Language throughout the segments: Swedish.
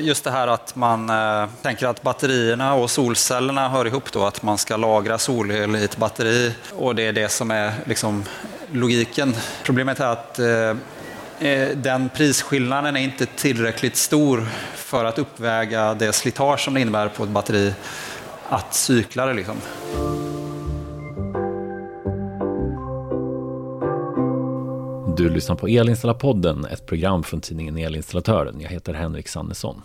Just det här att man eh, tänker att batterierna och solcellerna hör ihop då, att man ska lagra solel i ett batteri och det är det som är liksom, logiken. Problemet är att eh, eh den prisskillnaden är inte tillräckligt stor för att uppväga det slitage som det innebär på ett batteri att cykla det. Liksom. Du lyssnar på Elinstallarpodden, ett program från tidningen Elinstallatören. Jag heter Henrik Sannesson.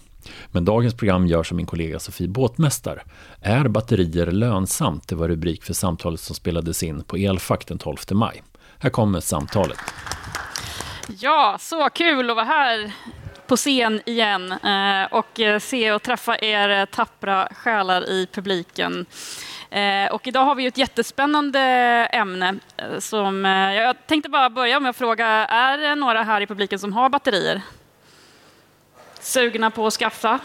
Men dagens program görs av min kollega Sofie Båtmästar. Är batterier lönsamt? Det var rubrik för samtalet som spelades in på Elfack den 12 maj. Här kommer samtalet. Ja, så kul att vara här på scen igen eh, och eh, se och träffa er eh, tappra själar i publiken. Och idag har vi ett jättespännande ämne. Som, jag tänkte bara börja med att fråga, är det några här i publiken som har batterier? Sugna på att skaffa?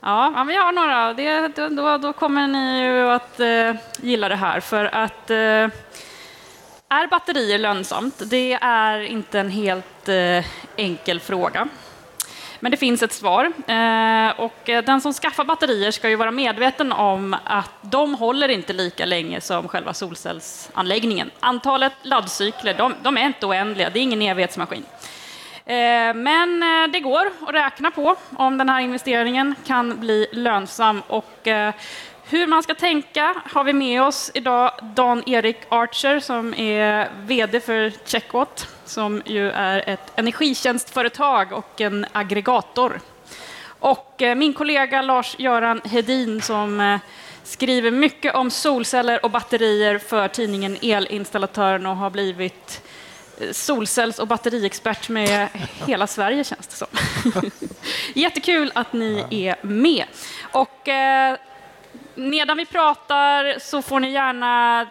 Ja, vi har några. Det, då, då kommer ni ju att gilla det här. För att är batterier lönsamt? Det är inte en helt eh, enkel fråga. Men det finns ett svar. Eh, och eh, den som skaffar batterier ska ju vara medveten om att de håller inte lika länge som själva solcellsanläggningen. Antalet laddcykler, de, de är inte oändliga, det är ingen evighetsmaskin. Eh, men eh, det går att räkna på om den här investeringen kan bli lönsam. Och eh, hur man ska tänka har vi med oss idag Dan-Erik Archer som är VD för Checkwatt som ju är ett energitjänstföretag och en aggregator. Och eh, min kollega Lars-Göran Hedin som eh, skriver mycket om solceller och batterier för tidningen Elinstallatören och har blivit eh, solcells och batteriexpert med hela Sverige känns det som. Jättekul att ni är med. Och medan vi pratar så får ni gärna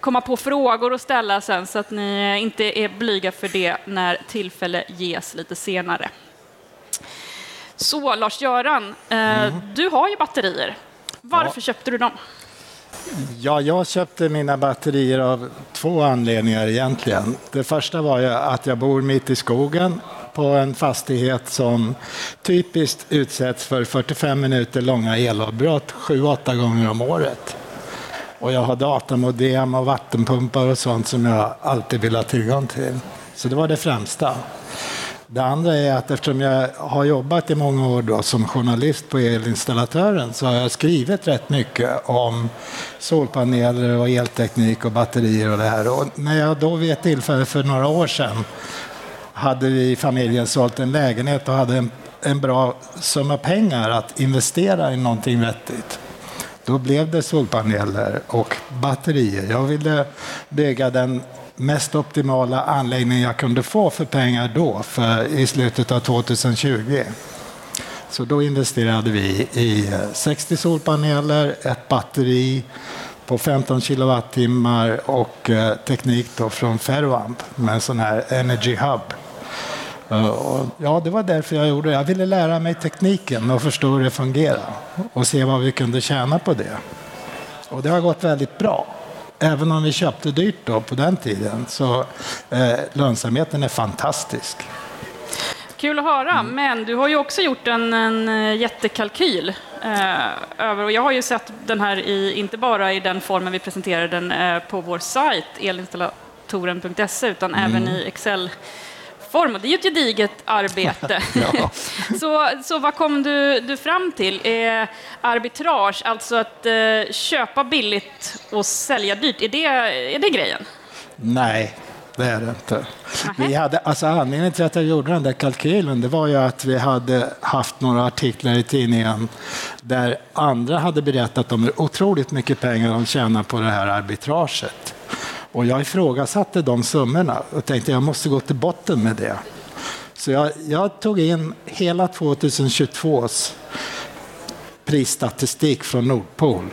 komma på frågor att ställa sen så att ni inte är blyga för det när tillfälle ges lite senare. Så Lars-Göran, eh, mm. du har ju batterier. Varför ja. köpte du dem? Ja, jag köpte mina batterier av två anledningar egentligen. Det första var ju att jag bor mitt i skogen på en fastighet som typiskt utsätts för 45 minuter långa elavbrott 7-8 gånger om året. Och jag har datamodem och vattenpumpar och sånt som jag alltid vill ha tillgång till. Så det var det främsta. Det andra är att eftersom jag har jobbat i många år då som journalist på Elinstallatören så har jag skrivit rätt mycket om solpaneler och elteknik och batterier och det här. Och när jag då vid ett tillfälle för några år sedan hade vi i familjen sålt en lägenhet och hade en, en bra summa pengar att investera i någonting vettigt. Då blev det solpaneler och batterier. Jag ville bygga den mest optimala anläggning jag kunde få för pengar då, för i slutet av 2020. Så då investerade vi i 60 solpaneler, ett batteri på 15 kilowattimmar och eh, teknik då från Ferroamp med en sån här Energy Hub. Ja, det var därför jag gjorde det. Jag ville lära mig tekniken och förstå hur det fungerar och se vad vi kunde tjäna på det. Och det har gått väldigt bra. Även om vi köpte dyrt då på den tiden så eh, lönsamheten är fantastisk. Kul att höra, mm. men du har ju också gjort en, en eh, jättekalkyl. Eh, över, och jag har ju sett den här i, inte bara i den formen vi presenterade den eh, på vår sajt elinstallatoren.se utan mm. även i Excel form och det är ju ett gediget arbete. så, så vad kom du, du fram till? Eh, arbitrage, alltså att eh, köpa billigt och sälja dyrt, är det, är det grejen? Nej, det är det inte. Vi hade, alltså anledningen till att jag gjorde den där kalkylen det var ju att vi hade haft några artiklar i tidningen där andra hade berättat om hur otroligt mycket pengar de tjänar på det här arbitraget. Och jag ifrågasatte de summorna och tänkte jag måste gå till botten med det. Så jag, jag tog in hela 2022s prisstatistik från Nordpol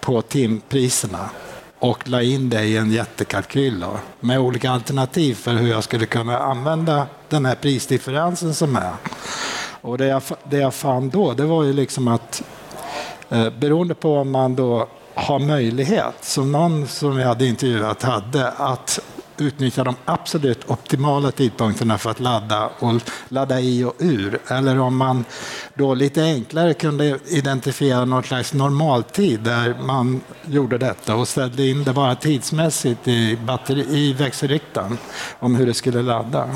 på timpriserna och la in det i en jättekalkyl då, med olika alternativ för hur jag skulle kunna använda den här prisdifferensen som är. Och det jag, det jag fann då, det var ju liksom att eh, beroende på om man då har möjlighet, som någon som vi hade intervjuat hade, att utnyttja de absolut optimala tidpunkterna för att ladda och ladda i och ur. Eller om man då lite enklare kunde identifiera någon slags normaltid där man gjorde detta och ställde in det bara tidsmässigt i, batteri, i växelriktaren om hur det skulle ladda.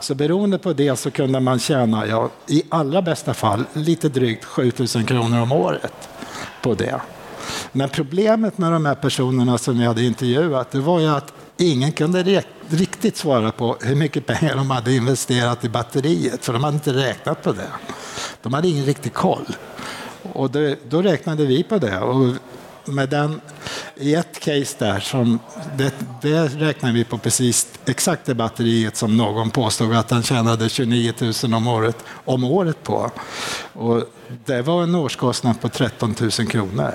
Så beroende på det så kunde man tjäna, ja, i allra bästa fall, lite drygt 7000 kronor om året på det. Men problemet med de här personerna som vi hade intervjuat, det var ju att ingen kunde riktigt svara på hur mycket pengar de hade investerat i batteriet, för de hade inte räknat på det. De hade ingen riktig koll. Och det, då räknade vi på det. Och med den, I ett case där, som det, det räknar vi på precis exakt det batteriet som någon påstod att han tjänade 29 000 om året, om året på. Och det var en årskostnad på 13 000 kronor.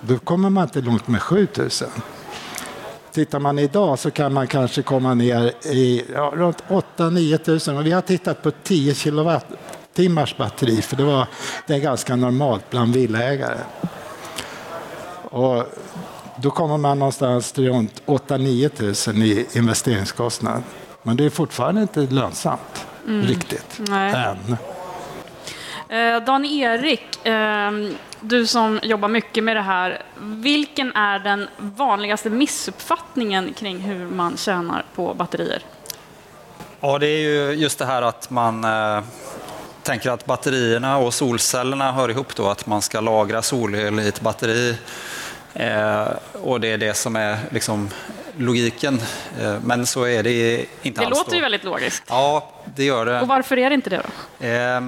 Då kommer man inte långt med 7 000. Tittar man idag så kan man kanske komma ner i ja, runt 8-9 000. Och vi har tittat på 10 kilowattimmars batteri för det, var, det är ganska normalt bland villaägare. Och då kommer man någonstans till runt 8-9 000 i investeringskostnad. Men det är fortfarande inte lönsamt mm. riktigt Nej. än. Eh, Dan-Erik, eh, du som jobbar mycket med det här. Vilken är den vanligaste missuppfattningen kring hur man tjänar på batterier? Ja, det är ju just det här att man eh, tänker att batterierna och solcellerna hör ihop då, att man ska lagra solel i ett batteri. Eh, och det är det som är liksom logiken. Eh, men så är det inte det alls. Det låter då. ju väldigt logiskt. Ja, det gör det. Och varför är det inte det då? Eh,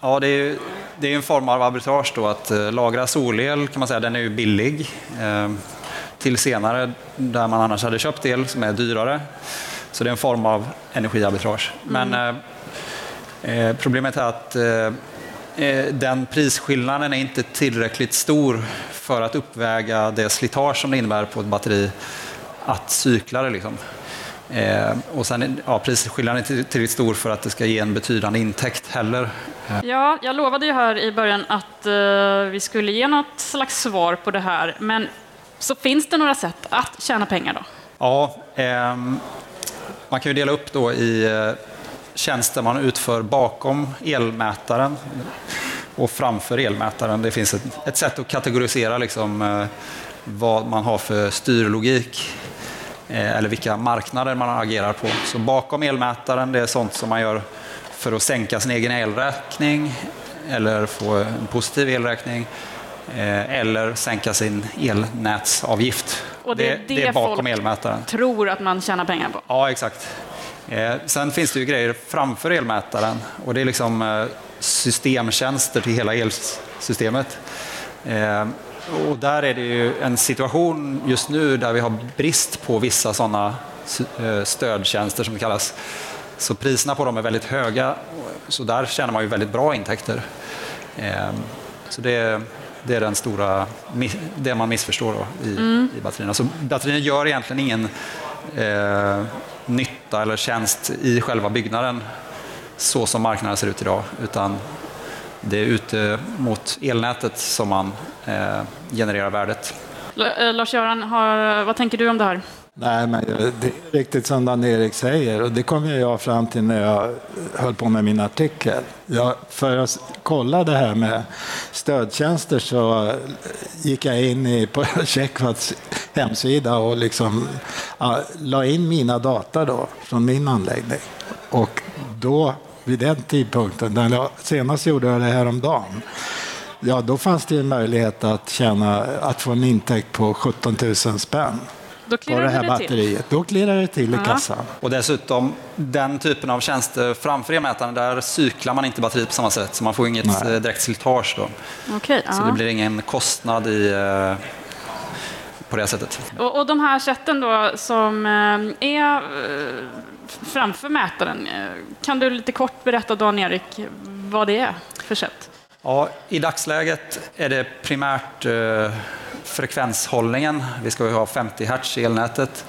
ja, det är, det är en form av arbitrage då, att eh, lagra solel kan man säga, den är ju billig. Eh, till senare, där man annars hade köpt el som är dyrare. Så det är en form av energiarbitrage. Mm. Men eh, problemet är att den prisskillnaden är inte tillräckligt stor för att uppväga det slitage som det innebär på ett batteri att cykla det. Liksom. Eh, och sen, ja, prisskillnaden är inte tillräckligt stor för att det ska ge en betydande intäkt heller. Ja, jag lovade ju här i början att eh, vi skulle ge något slags svar på det här. Men så finns det några sätt att tjäna pengar då? Ja, eh, man kan ju dela upp då i eh, tjänster man utför bakom elmätaren och framför elmätaren. Det finns ett, ett sätt att kategorisera liksom, eh, vad man har för styrlogik eh, eller vilka marknader man agerar på. Så bakom elmätaren, det är sånt som man gör för att sänka sin egen elräkning eller få en positiv elräkning eh, eller sänka sin elnätsavgift. Och det, är det, det är bakom folk elmätaren. tror att man tjänar pengar på? Ja, exakt. Eh, sen finns det ju grejer framför elmätaren och det är liksom eh, systemtjänster till hela elsystemet. Och där är det ju en situation just nu där vi har brist på vissa sådana stödtjänster som det kallas. Så priserna på dem är väldigt höga, så där tjänar man ju väldigt bra intäkter. Så det, det är den stora, det man missförstår då i, mm. i batterierna. Så batterierna gör egentligen ingen eh, nytta eller tjänst i själva byggnaden så som marknaden ser ut idag, utan det är ute mot elnätet som man eh, genererar värdet. Eh, Lars-Göran, vad tänker du om det här? Nej, men det är riktigt som Dan-Erik säger och det kom jag fram till när jag höll på med min artikel. Jag, för att kolla det här med stödtjänster så gick jag in på Checkvats hemsida och liksom, ja, la in mina data då, från min anläggning. Och då, vid den tidpunkten, den jag, senast gjorde jag det här om dagen, ja, då fanns det en möjlighet att, tjäna, att få en intäkt på 17 000 spänn då på det här det batteriet. Till. Då klirrar det till i kassan. Och dessutom, den typen av tjänster framför elmätaren, där cyklar man inte batteriet på samma sätt, så man får inget Nej. Eh, direkt slitage. Då. Okay, så det blir ingen kostnad i, eh, på det sättet. Och, och de här sätten då som eh, är framför mätaren, kan du lite kort berätta, Dan-Erik, vad det är för sätt? Ja, I dagsläget är det primärt eh, frekvenshållningen. Vi ska ju ha 50 Hz i elnätet.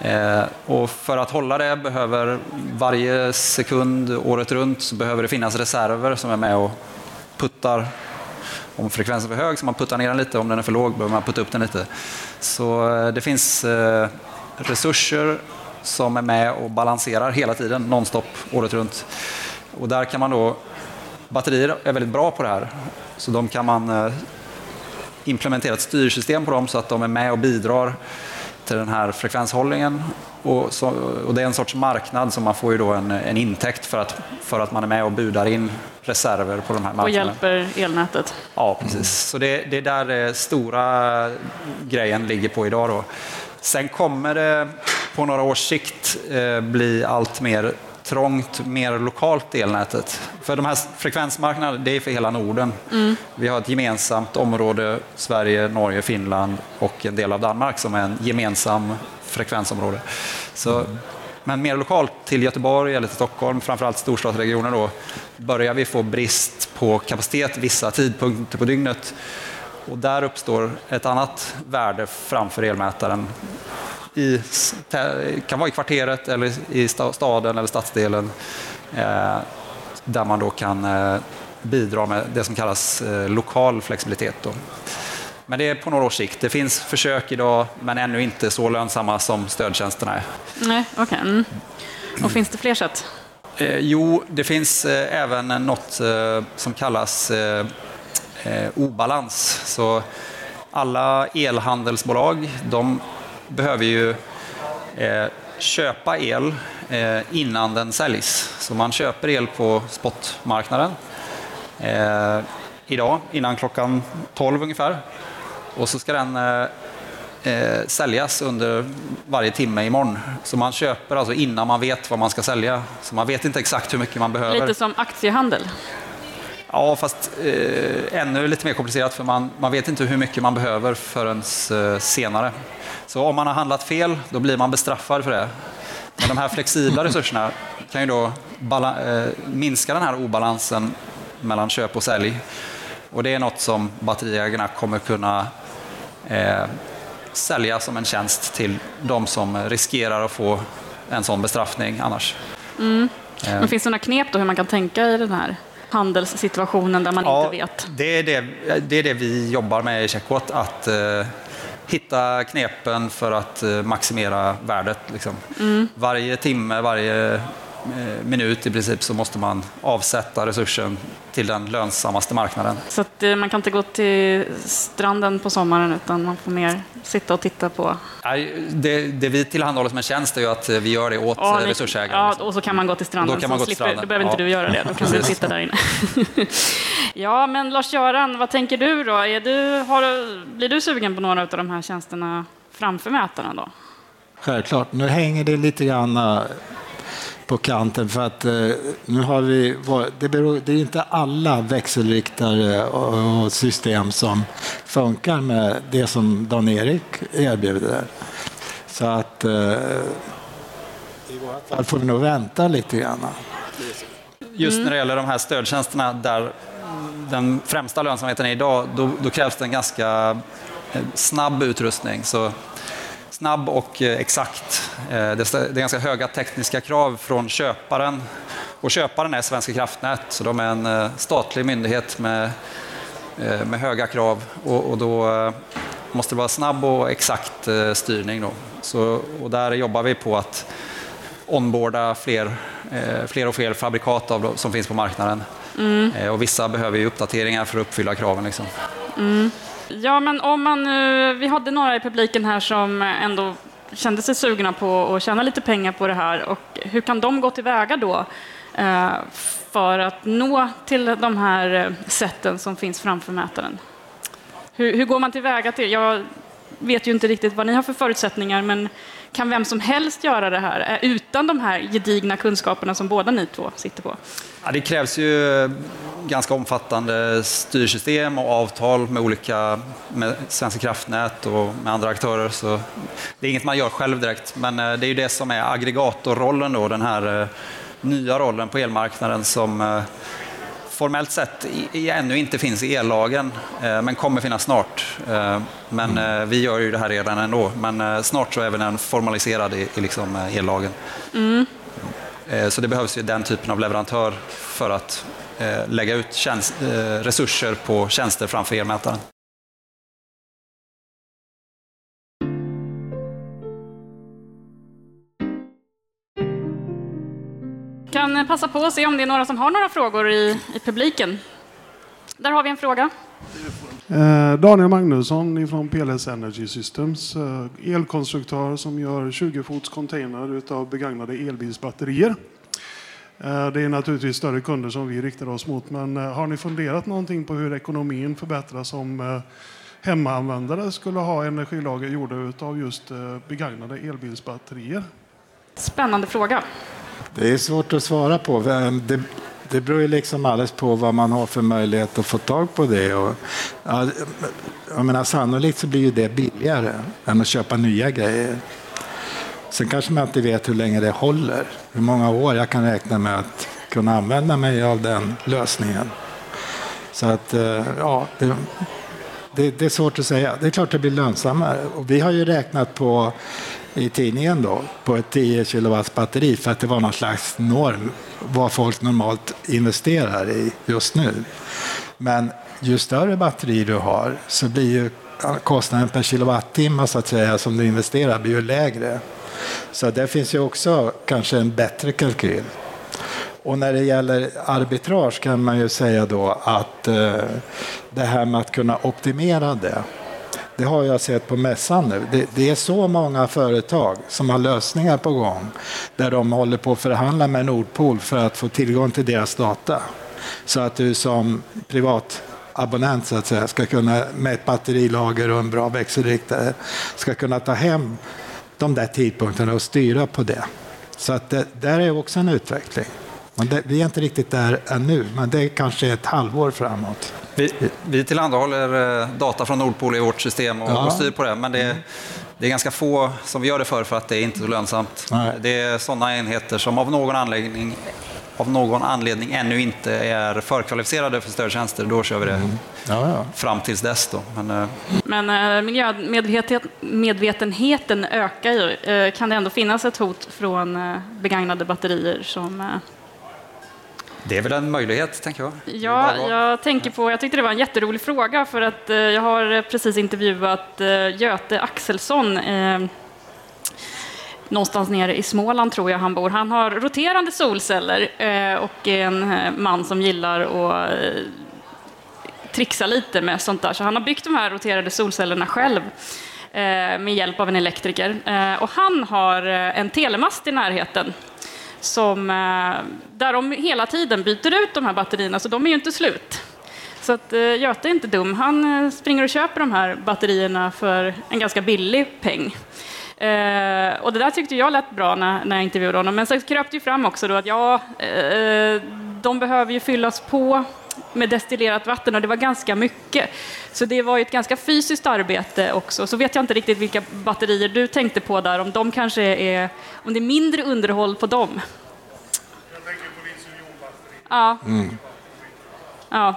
Eh, och för att hålla det behöver varje sekund året runt så behöver det finnas reserver som är med och puttar. Om frekvensen är för hög så man puttar ner den lite, om den är för låg behöver man putta upp den lite. Så eh, det finns eh, resurser som är med och balanserar hela tiden, nonstop, året runt. Och där kan man då, batterier är väldigt bra på det här, så de kan man implementera ett styrsystem på dem så att de är med och bidrar till den här frekvenshållningen. Och, så, och det är en sorts marknad som man får ju då en, en intäkt för att, för att man är med och budar in reserver på de här marknaderna. Och hjälper elnätet. Ja, precis. Så det, det är där det stora grejen ligger på idag. Då. Sen kommer det på några års sikt eh, bli allt mer trångt, mer lokalt elnätet. För de här frekvensmarknaderna, det är för hela Norden. Mm. Vi har ett gemensamt område, Sverige, Norge, Finland och en del av Danmark som är en gemensam frekvensområde. Så, mm. Men mer lokalt till Göteborg eller till Stockholm, framförallt storstadsregioner, då, börjar vi få brist på kapacitet vissa tidpunkter på dygnet. Och där uppstår ett annat värde framför elmätaren i, kan vara i kvarteret eller i staden eller stadsdelen eh, där man då kan eh, bidra med det som kallas eh, lokal flexibilitet. Då. Men det är på några års sikt. Det finns försök idag, men ännu inte så lönsamma som stödtjänsterna är. Nej, okay. Mm. Och finns det fler sätt? Jo, det finns även något som kallas obalans. Så alla elhandelsbolag de behöver ju eh, köpa el eh, innan den säljs. Så man köper el på spotmarknaden eh, idag innan klockan 12 ungefär. Och så ska den eh, eh, säljas under varje timme imorgon. Så man köper alltså innan man vet vad man ska sälja. Så man vet inte exakt hur mycket man behöver. Lite som aktiehandel? Ja, fast eh, ännu lite mer komplicerat för man, man vet inte hur mycket man behöver förrän eh, senare. Så om man har handlat fel, då blir man bestraffad för det. Men de här flexibla resurserna kan ju då eh, minska den här obalansen mellan köp och sälj. Och det är något som batteriägarna kommer kunna eh, sälja som en tjänst till de som riskerar att få en sån bestraffning annars. Mm. Eh. Men finns det några knep då hur man kan tänka i den här handelssituationen där man ja, inte vet? Det är det, det är det vi jobbar med i Checkwatt, att eh, hitta knepen för att eh, maximera värdet. Liksom. Mm. Varje timme, varje minut i princip så måste man avsätta resursen till den lönsammaste marknaden. Så att eh, man kan inte gå till stranden på sommaren utan man får mer sitta och titta på? Det, det vi tillhandahåller som en tjänst är ju att vi gör det åt ja, resursägaren. Ja, och så kan man gå till stranden. Då, kan man gå till stranden. då behöver inte du göra det, då kan du sitta där inne. ja, men Lars-Göran, vad tänker du då? Är du, har, blir du sugen på några av de här tjänsterna framför mätaren då? Självklart. Nu hänger det lite grann på kanten för att eh, nu har vi, det, beror, det är inte alla växelriktare och system som funkar med det som Dan-Erik erbjuder. Så att eh, i vårt fall får vi nog vänta lite grann. Just när det gäller de här stödtjänsterna där den främsta lönsamheten är idag, då, då krävs det en ganska eh, snabb utrustning. Så snabb och eh, exakt. Eh, det är ganska höga tekniska krav från köparen. Och köparen är Svenska kraftnät, så de är en eh, statlig myndighet med, med höga krav. Och, och då måste det vara snabb och exakt styrning. Då. Så, och där jobbar vi på att onboarda fler, fler och fler fabrikat av, som finns på marknaden. Mm. Och vissa behöver ju uppdateringar för att uppfylla kraven. Liksom. Mm. Ja, men om man nu, vi hade några i publiken här som ändå kände sig sugna på att tjäna lite pengar på det här. Och hur kan de gå tillväga då eh, för att nå till de här eh, sätten som finns framför mätaren? Hur, hur går man tillväga till? Jag vet ju inte riktigt vad ni har för förutsättningar, men kan vem som helst göra det här eh, utan de här gedigna kunskaperna som båda ni två sitter på? Ja, det krävs ju ganska omfattande styrsystem och avtal med olika med Svenska kraftnät och med andra aktörer. Så det är inget man gör själv direkt, men eh, det är ju det som är aggregatorrollen, då, den här eh, nya rollen på elmarknaden som formellt sett ännu inte finns i ellagen, eh, men kommer finnas snart. Eh, men mm. vi gör ju det här redan ändå, men snart så är även den formaliserad i, i liksom ellagen. Mm. Så det behövs ju den typen av leverantör för att lägga ut tjänst, resurser på tjänster framför elmätaren. Kan passa på att se om det är några som har några frågor i, i publiken. Där har vi en fråga. Eh, Daniel Magnusson från PLS Energy Systems. Eh, elkonstruktör som gör 20 fots container utav begagnade elbilsbatterier. Eh, det är naturligtvis större kunder som vi riktar oss mot, men har ni funderat någonting på hur ekonomin förbättras om hemmaanvändare skulle ha energilager gjorda av just begagnade elbilsbatterier? Spännande fråga. Det är svårt att svara på. Det, det beror ju liksom alldeles på vad man har för möjlighet att få tag på det. Och, jag menar, sannolikt så blir ju det billigare än att köpa nya grejer. Sen kanske man inte vet hur länge det håller, hur många år jag kan räkna med att kunna använda mig av den lösningen. Så att, eh, ja, det, det, det är svårt att säga. Det är klart det blir lönsammare. Och vi har ju räknat på i tidningen då, på ett 10 kW batteri för att det var någon slags norm vad folk normalt investerar i just nu. Men ju större batteri du har så blir ju kostnaden per kilowattimme så att säga som du investerar blir ju lägre. Så det finns ju också kanske en bättre kalkyl. Och när det gäller arbitrage kan man ju säga då att eh, det här med att kunna optimera det det har jag sett på mässan nu. Det, det, är så många företag som har lösningar på gång där de håller på att förhandla med Nordpol för att få tillgång till deras data. Så att du som privatabonnent så att säga, ska kunna med ett batterilager och en bra växelriktare ska kunna ta hem de där tidpunkterna och styra på det. Så att det, där är också en utveckling. Det, vi är inte riktigt där ännu, men det är kanske ett halvår framåt. Vi, vi tillhandahåller eh, data från Nordpol i vårt system och, ja. och styr på det, men det, det är ganska få som vi gör det för, för att det är inte så lönsamt. Nej. Det är sådana enheter som av någon anledning av någon anledning ännu inte är förkvalificerade för stödtjänster, då kör vi det mm. ja, ja. fram tills dess. Då. Men, uh... Men uh, miljömedvetenheten ökar ju. Uh, kan det ändå finnas ett hot från begagnade batterier som det är väl en möjlighet, tänker jag. Ja, jag tänker på, jag tyckte det var en jätterolig fråga för att eh, jag har precis intervjuat eh, Göte Axelsson eh, någonstans nere i Småland tror jag han bor. Han har roterande solceller eh, och är en eh, man som gillar att eh, trixa lite med sånt där. Så han har byggt de här roterade solcellerna själv med hjälp av en elektriker. Och han har en telemast i närheten som, eh, där de hela tiden byter ut de här batterierna, så de är ju inte slut. Så att eh, Göte är inte dum. Han eh, springer och köper de här batterierna för en ganska billig peng. Eh, och det där tyckte jag lät bra när, när jag intervjuade honom. Men sen kröp det ju fram också då att ja, de behöver ju fyllas på med destillerat vatten och det var ganska mycket. Så det var ju ett ganska fysiskt arbete också. Så vet jag inte riktigt vilka batterier du tänkte på där, om de kanske är, om det är mindre underhåll på dem. Jag tänker på lithiumjonbatterier. Ja. Mm. Ja,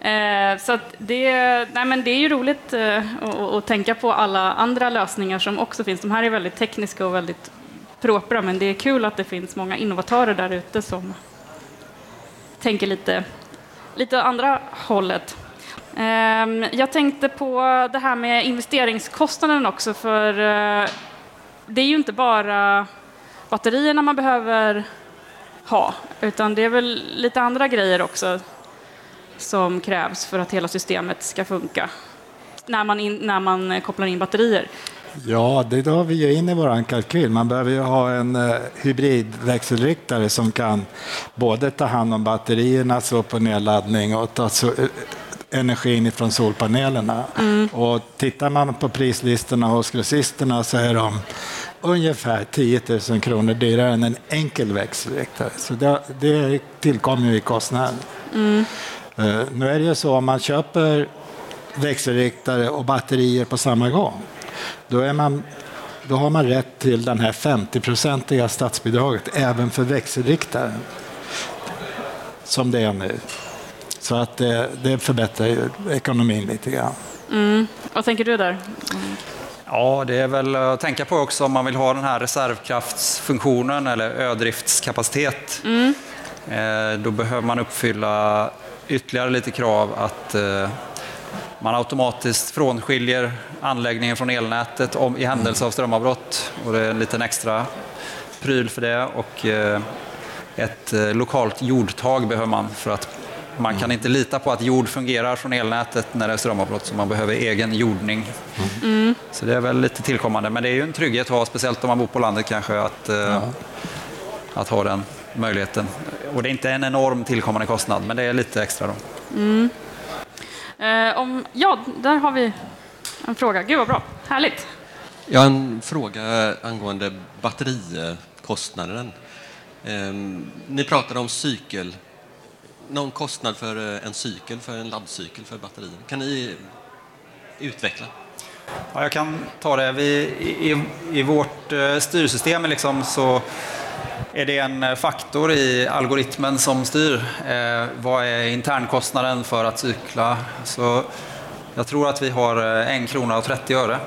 mm. så det, nej men det är ju roligt eh, att, att, tänka på alla andra lösningar som också finns. De här är väldigt tekniska och väldigt propra, men det är kul att det finns många innovatörer där ute som tänker lite lite andra hållet. Ehm, jag tänkte på det här med investeringskostnaden också, för eh, det är ju inte bara batterierna man behöver ha, utan det är väl lite andra grejer också som krävs för att hela systemet ska funka när man, in, när man kopplar in batterier. Ja, det har vi ju in i vår kalkyl. Man behöver ju ha en uh, hybridväxelriktare som kan både ta hand om batteriernas upp och nedladdning och ta eh, energin från solpanelerna. Mm. Och tittar man på prislistorna hos grossisterna så är de ungefär 10 000 kronor dyrare än en enkel växelriktare. Så det, det tillkommer ju i kostnaden. Mm. Uh, nu är det ju så om man köper växelriktare och batterier på samma gång då, är man, då har man rätt till den här 50-procentiga statsbidraget även för växelriktaren. Som det är nu. Så att det, det förbättrar ju ekonomin lite grann. Mm. Vad tänker du där? Mm. Ja, det är väl att tänka på också om man vill ha den här reservkraftsfunktionen eller ödriftskapacitet. Mm. Eh, då behöver man uppfylla ytterligare lite krav att eh, man automatiskt frånskiljer anläggningen från elnätet om, i händelse av strömavbrott. Och det är en liten extra pryl för det. Och, eh, ett eh, lokalt jordtag behöver man för att man kan inte lita på att jord fungerar från elnätet när det är strömavbrott, så man behöver egen jordning. Mm. Så det är väl lite tillkommande, men det är ju en trygghet att ha, speciellt om man bor på landet kanske, att, eh, att ha den möjligheten. Och det är inte en enorm tillkommande kostnad, men det är lite extra då. Mm. Eh, om, ja, där har vi en fråga. Gud vad bra, härligt. Jag har en fråga angående batterikostnaden. Eh, ni pratade om cykel någon kostnad för eh, en cykel, för en laddcykel för batterier? Kan ni utveckla? Ja, jag kan ta det. Vi, i, I vårt eh, styrsystem liksom så är det en eh, faktor i algoritmen som styr. Eh, vad är internkostnaden för att cykla? Så jag tror att vi har eh, en krona och 30 öre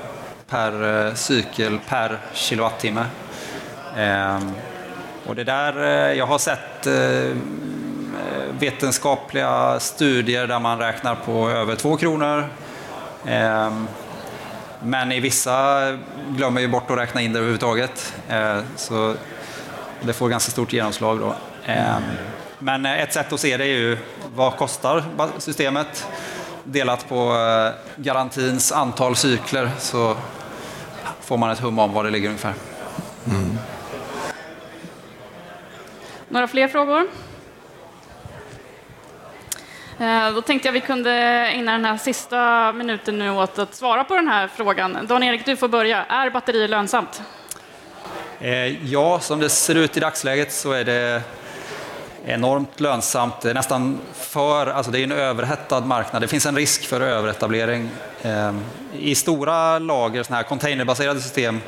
per eh, cykel per kilowattimme. Eh, och det där, jag har sett vetenskapliga studier där man räknar på över två kronor. Men i vissa glömmer ju bort att räkna in det överhuvudtaget. Så det får ganska stort genomslag då. Ehm, men ett sätt att se det är ju vad kostar systemet delat på eh, garantins antal cykler så får man ett hum om var det ligger ungefär. Mm. Några fler frågor? Eh, då tänkte jag vi kunde ägna den här sista minuten nu åt att svara på den här frågan. Dan-Erik, du får börja. Är batteri lönsamt? Eh, ja, som det ser ut i dagsläget så är det enormt lönsamt. Det är nästan för, alltså det är en överhettad marknad. Det finns en risk för överetablering. Eh, I stora lager, sådana här containerbaserade system,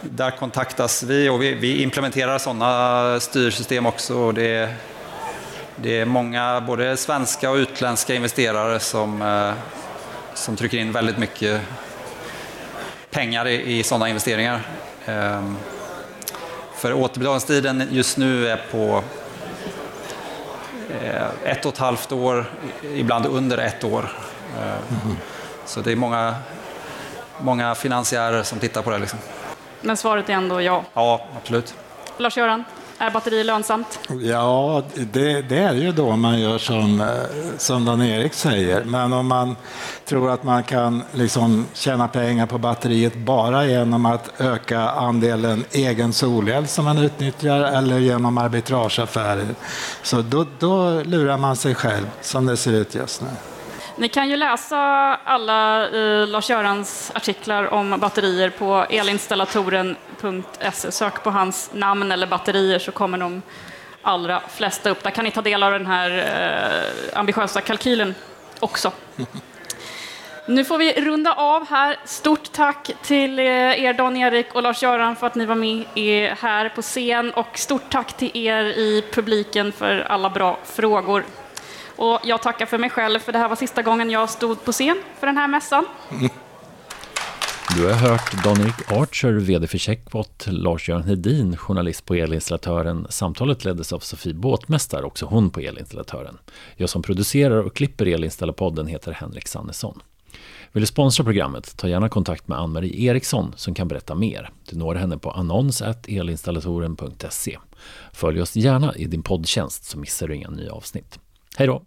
där kontaktas vi och vi, vi implementerar sådana styrsystem också. Och det det är många, både svenska och utländska investerare som, eh, som trycker in väldigt mycket pengar i, i sådana investeringar. För återbetalningstiden just nu är på eh, ett och ett halvt år, ibland under ett år. Mm. Så det är många, många finansiärer som tittar på det. Liksom. Men svaret är ändå ja? Ja, absolut. Lars-Göran? Är batteri lönsamt? Ja, det, det är ju då man gör som, eh, som Dan-Erik säger. Men om man tror att man kan liksom tjäna pengar på batteriet bara genom att öka andelen egen solel som man utnyttjar eller genom arbitrageaffärer, så då, då lurar man sig själv som det ser ut just nu. Ni kan ju läsa alla eh, Lars-Görans artiklar om batterier på elinstallatoren.se. Sök på hans namn eller batterier så kommer de allra flesta upp. Där kan ni ta del av den här eh, ambitiösa kalkylen också. Nu får vi runda av här. Stort tack till eh, er Dan-Erik och Lars-Göran för att ni var med här på scen och stort tack till er i publiken för alla bra frågor. Och jag tackar för mig själv, för det här var sista gången jag stod på scen för den här mässan. Du har hört Dan-Erik Archer, VD för Checkbot, Lars-Göran Hedin, journalist på Elinstallatören. Samtalet leddes av Sofie Båtmästare, också hon på Elinstallatören. Jag som producerar och klipper Elinstallarpodden heter Henrik Sannesson. Vill du sponsra programmet, ta gärna kontakt med Ann-Marie Eriksson som kan berätta mer. Du når henne på annons.elinstallatoren.se. Följ oss gärna i din poddtjänst så missar du inga nya avsnitt. Hej då!